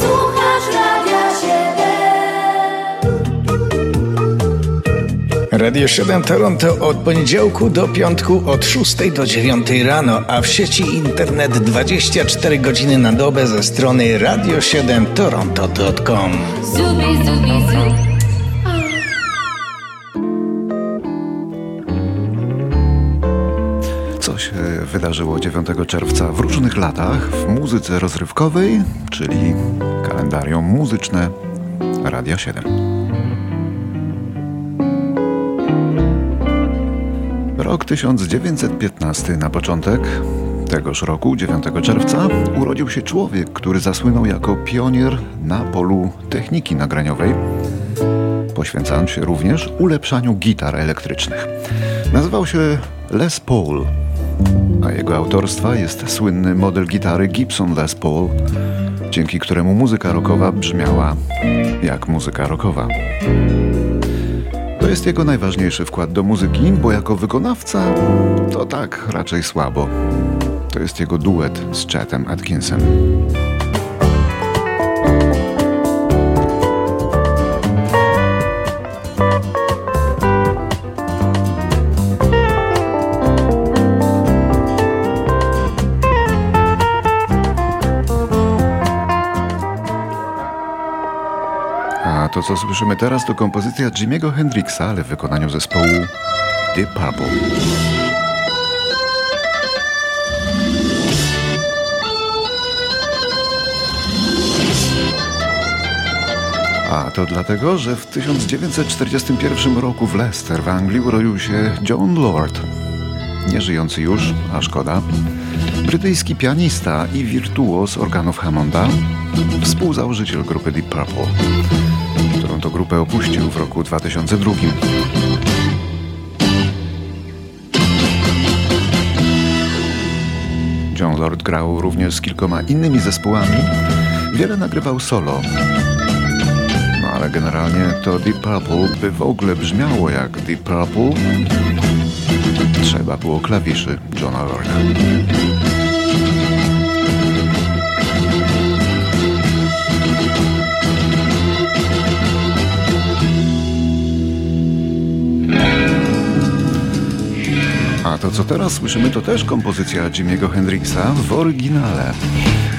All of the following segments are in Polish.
Słuchasz Radia 7. Radio 7 Toronto od poniedziałku do piątku od 6 do 9 rano, a w sieci internet 24 godziny na dobę ze strony radio7toronto.com. Zubi, zubi, zu. Wydarzyło 9 czerwca w różnych latach w muzyce rozrywkowej, czyli kalendarium muzyczne Radia 7. Rok 1915 na początek tegoż roku, 9 czerwca, urodził się człowiek, który zasłynął jako pionier na polu techniki nagraniowej, poświęcając się również ulepszaniu gitar elektrycznych. Nazywał się Les Paul, a jego autorstwa jest słynny model gitary Gibson Les Paul, dzięki któremu muzyka rockowa brzmiała jak muzyka rockowa. To jest jego najważniejszy wkład do muzyki, bo jako wykonawca to tak raczej słabo. To jest jego duet z Chatem Atkinsem. To, co słyszymy teraz, to kompozycja Jimmy'ego Hendrixa, ale w wykonaniu zespołu The Purple. A to dlatego, że w 1941 roku w Leicester w Anglii urodził się John Lord. Nieżyjący już, a szkoda. Brytyjski pianista i wirtuos organów Hammonda, współzałożyciel grupy Deep Purple, grupę opuścił w roku 2002. John Lord grał również z kilkoma innymi zespołami, wiele nagrywał solo. No ale generalnie to Deep Purple, by w ogóle brzmiało jak Deep Purple, trzeba było klawiszy Johna Lorda. A to co teraz słyszymy to też kompozycja Jimmy'ego Hendrixa w oryginale.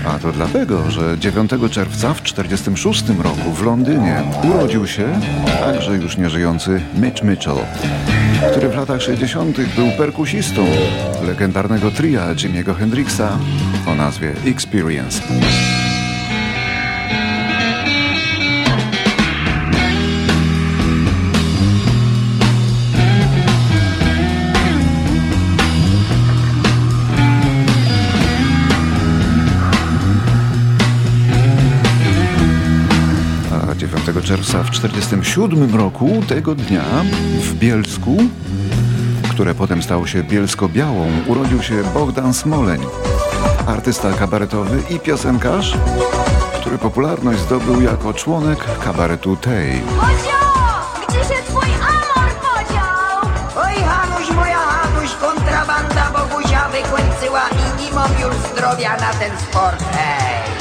A to dlatego, że 9 czerwca w 1946 roku w Londynie urodził się także już nieżyjący Mitch Mitchell, który w latach 60. był perkusistą legendarnego tria Jimmy'ego Hendrixa o nazwie Experience. 9 czerwca w 1947 roku, tego dnia, w Bielsku, które potem stało się Bielsko-Białą, urodził się Bogdan Smoleń, artysta kabaretowy i piosenkarz, który popularność zdobył jako członek kabaretu Tej. Bodzio! Gdzie się twój amor podział? Oj, Hanuś, moja Hanuś, kontrabanda Bogusia wykończyła i nie mam już zdrowia na ten sport. Hej!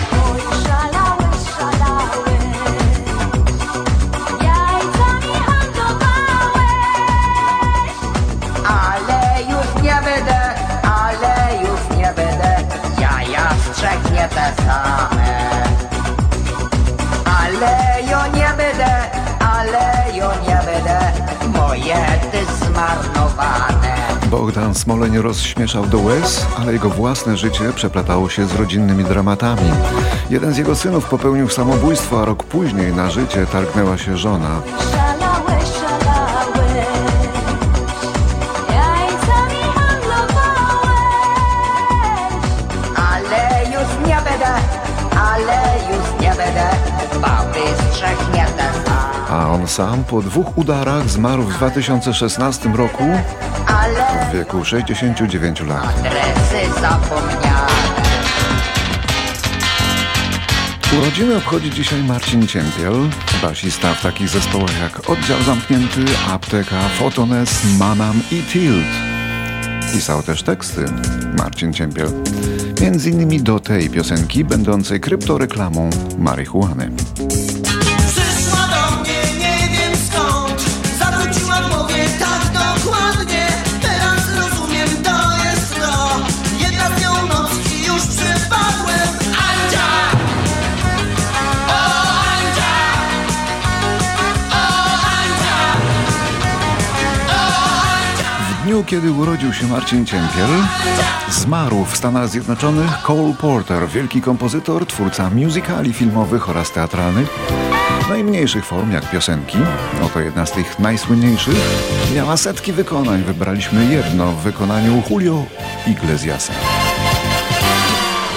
Bogdan Smoleń rozśmieszał do łez, ale jego własne życie przeplatało się z rodzinnymi dramatami. Jeden z jego synów popełnił samobójstwo, a rok później na życie targnęła się żona. Sam po dwóch udarach zmarł w 2016 roku w wieku 69 lat. Urodziny obchodzi dzisiaj Marcin Ciempiel, basista w takich zespołach jak Oddział Zamknięty, Apteka, Fotones, Manam i Tilt. Pisał też teksty Marcin Ciempiel. Między innymi do tej piosenki, będącej kryptoreklamą marihuany. Kiedy urodził się Marcin Ciempiel, zmarł w Stanach Zjednoczonych Cole Porter, wielki kompozytor, twórca musicali filmowych oraz teatralnych, najmniejszych form jak piosenki. Oto jedna z tych najsłynniejszych. Miała setki wykonań. Wybraliśmy jedno w wykonaniu Julio Iglesiasa.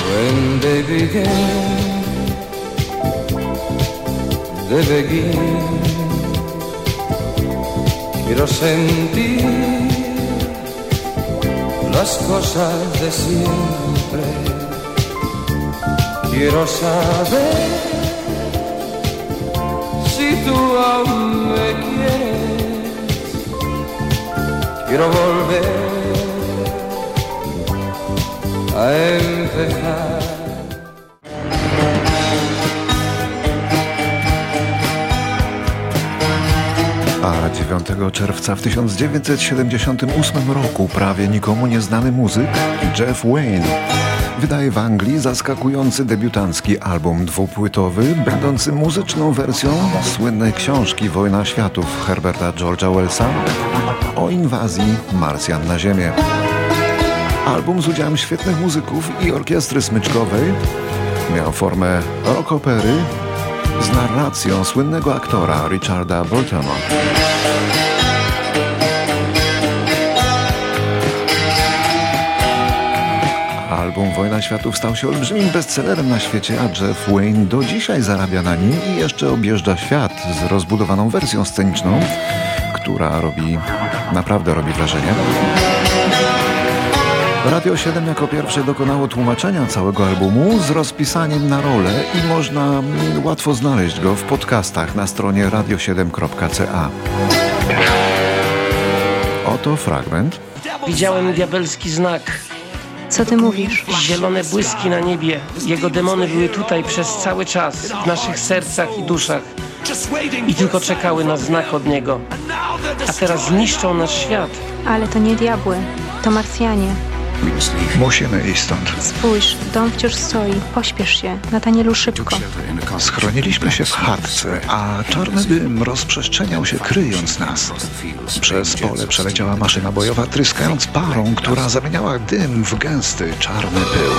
When they begin, they begin. Quiero sentir las cosas de siempre. Quiero saber si tú aún me quieres. Quiero volver a empezar. 9 czerwca w 1978 roku prawie nikomu nieznany muzyk Jeff Wayne wydaje w Anglii zaskakujący debiutancki album dwupłytowy, będący muzyczną wersją słynnej książki Wojna Światów Herberta George'a Wellsa o inwazji Marsjan na Ziemię. Album z udziałem świetnych muzyków i orkiestry smyczkowej miał formę rock opery z narracją słynnego aktora Richarda Burtona. Album Wojna Światów stał się olbrzymim bestsellerem na świecie, a Jeff Wayne do dzisiaj zarabia na nim i jeszcze objeżdża świat z rozbudowaną wersją sceniczną, która robi, naprawdę robi wrażenie. Radio 7 jako pierwsze dokonało tłumaczenia całego albumu z rozpisaniem na role i można łatwo znaleźć go w podcastach na stronie radio7.ca. Oto fragment. Widziałem diabelski znak. Co ty mówisz? Zielone błyski na niebie. Jego demony były tutaj przez cały czas, w naszych sercach i duszach. I tylko czekały na znak od niego. A teraz zniszczą nasz świat. Ale to nie diabły, to Marsjanie. Musimy iść stąd. Spójrz, dom wciąż stoi. Pośpiesz się, Natanielu szybko. Schroniliśmy się w chatce, a czarny dym rozprzestrzeniał się, kryjąc nas. Przez pole przeleciała maszyna bojowa, tryskając parą, która zamieniała dym w gęsty, czarny pył.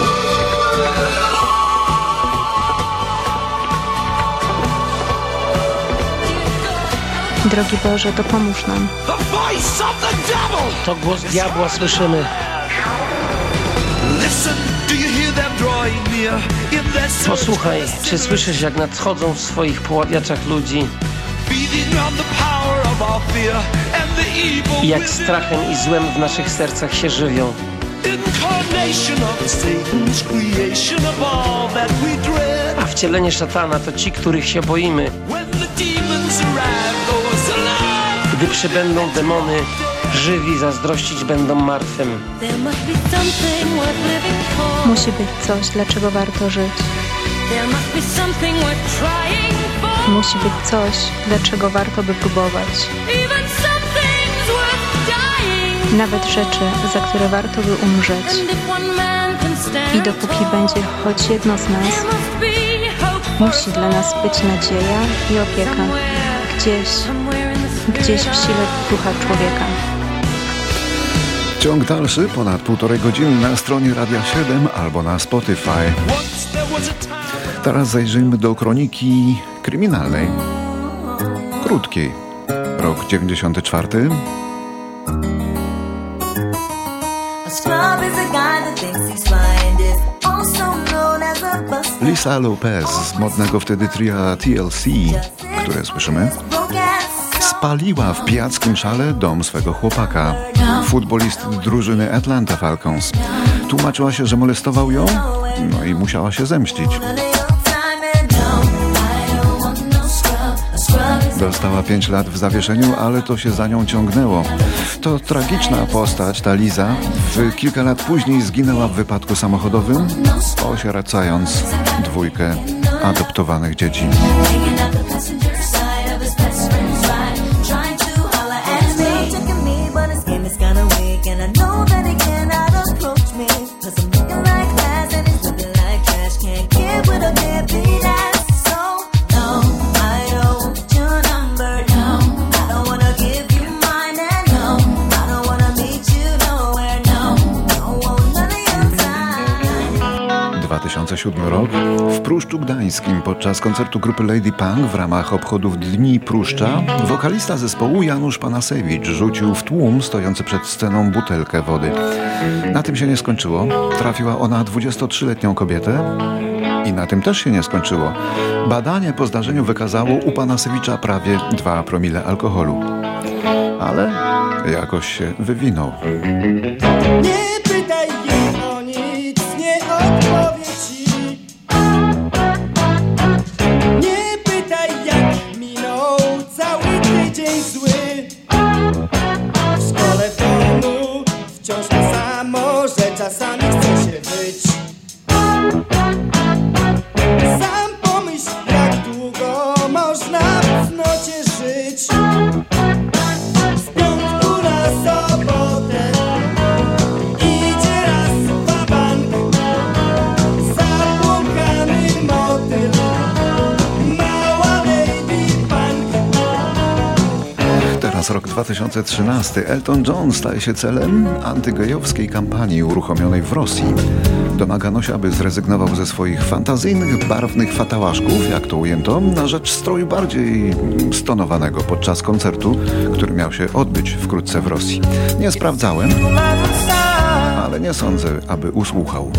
Drogi Boże, nam. Of the devil To głos diabła słyszymy. Posłuchaj, czy słyszysz jak nadchodzą w swoich poławiaczach ludzi i jak strachem i złem w naszych sercach się żywią. A wcielenie szatana to ci, których się boimy. Gdy przybędą demony, żywi zazdrościć będą martwym. There must be something worth living for. Musi być coś, dlaczego warto żyć. There must be something worth trying for. Musi być coś, dlaczego warto by próbować. Even some things worth dying Nawet rzeczy, za które warto by umrzeć. And if one man can stand I dopóki będzie choć jedno z nas, musi dla nas być nadzieja i opieka. Gdzieś, gdzieś w sile ducha człowieka. Ciąg dalszy ponad półtorej godziny na stronie Radia 7 albo na Spotify. Teraz zajrzyjmy do kroniki kryminalnej. Krótkiej. Rok 94. A scrub is a guy that thinks he's fine. Is also known as a buster. Lisa Lopez z modnego wtedy tria TLC, które słyszymy. Spaliła w pijackim szale dom swego chłopaka, futbolisty drużyny Atlanta Falcons. Tłumaczyła się, że molestował ją, no i musiała się zemścić. On a young time and dumb. I don't want scrub. A scrub is Bez została 5 lat w zawieszeniu, ale to się za nią ciągnęło. To tragiczna postać, ta Liza. W kilka lat później zginęła w wypadku samochodowym, osieracając dwójkę adoptowanych dzieci. Rok w Pruszczu Gdańskim podczas koncertu grupy Lady Punk w ramach obchodów Dni Pruszcza wokalista zespołu Janusz Panasewicz rzucił w tłum stojący przed sceną butelkę wody. Na tym się nie skończyło. Trafiła ona 23-letnią kobietę i na tym też się nie skończyło. Badanie po zdarzeniu wykazało u Panasewicza prawie 2 promile alkoholu. Ale jakoś się wywinął. Just on Teraz rok 2013. Elton John staje się celem antygejowskiej kampanii uruchomionej w Rosji. Domagano się, aby zrezygnował ze swoich fantazyjnych, barwnych fatałaszków, jak to ujęto, na rzecz stroju bardziej stonowanego podczas koncertu, który miał się odbyć wkrótce w Rosji. Nie sprawdzałem, ale nie sądzę, aby usłuchał.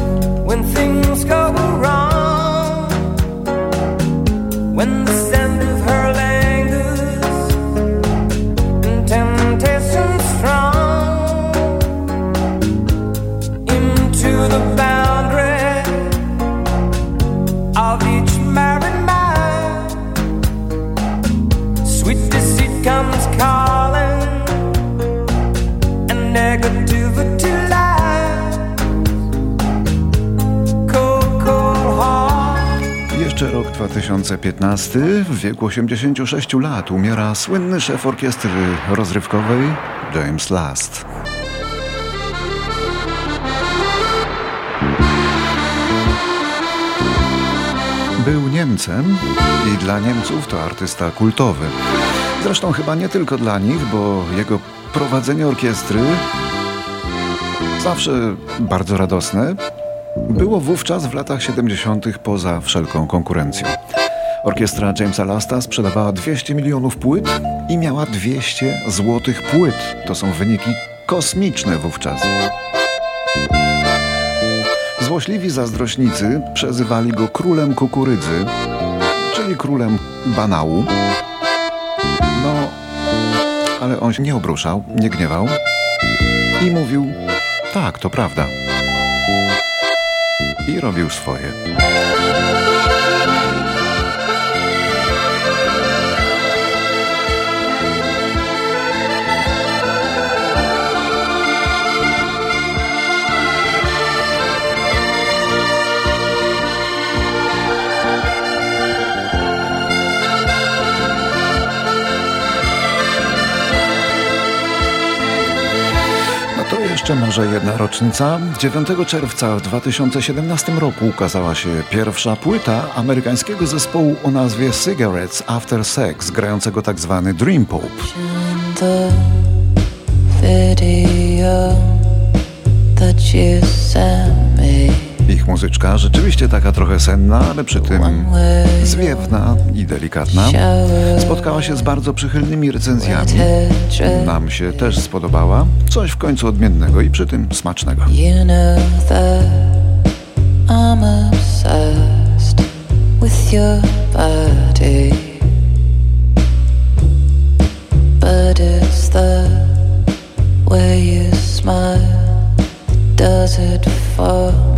Jeszcze rok 2015. W wieku 86 lat umiera słynny szef orkiestry rozrywkowej James Last. Był Niemcem i dla Niemców to artysta kultowy. Zresztą chyba nie tylko dla nich, bo jego prowadzenie orkiestry zawsze bardzo radosne, było wówczas w latach 70. poza wszelką konkurencją. Orkiestra Jamesa Lasta sprzedawała 200 milionów płyt i miała 200 złotych płyt. To są wyniki kosmiczne wówczas. Złośliwi zazdrośnicy przezywali go królem kukurydzy, czyli królem banału. No, ale on się nie obruszał, nie gniewał i mówił: Tak, to prawda i robił swoje. Jeszcze może jedna rocznica. 9 czerwca w 2017 roku ukazała się pierwsza płyta amerykańskiego zespołu o nazwie Cigarettes After Sex, grającego tak zwany Dream Pop. Ich muzyczka rzeczywiście taka trochę senna, ale przy tym zwiewna i delikatna. Spotkała się z bardzo przychylnymi recenzjami. Nam się też spodobała. Coś w końcu odmiennego i przy tym smacznego. Does it for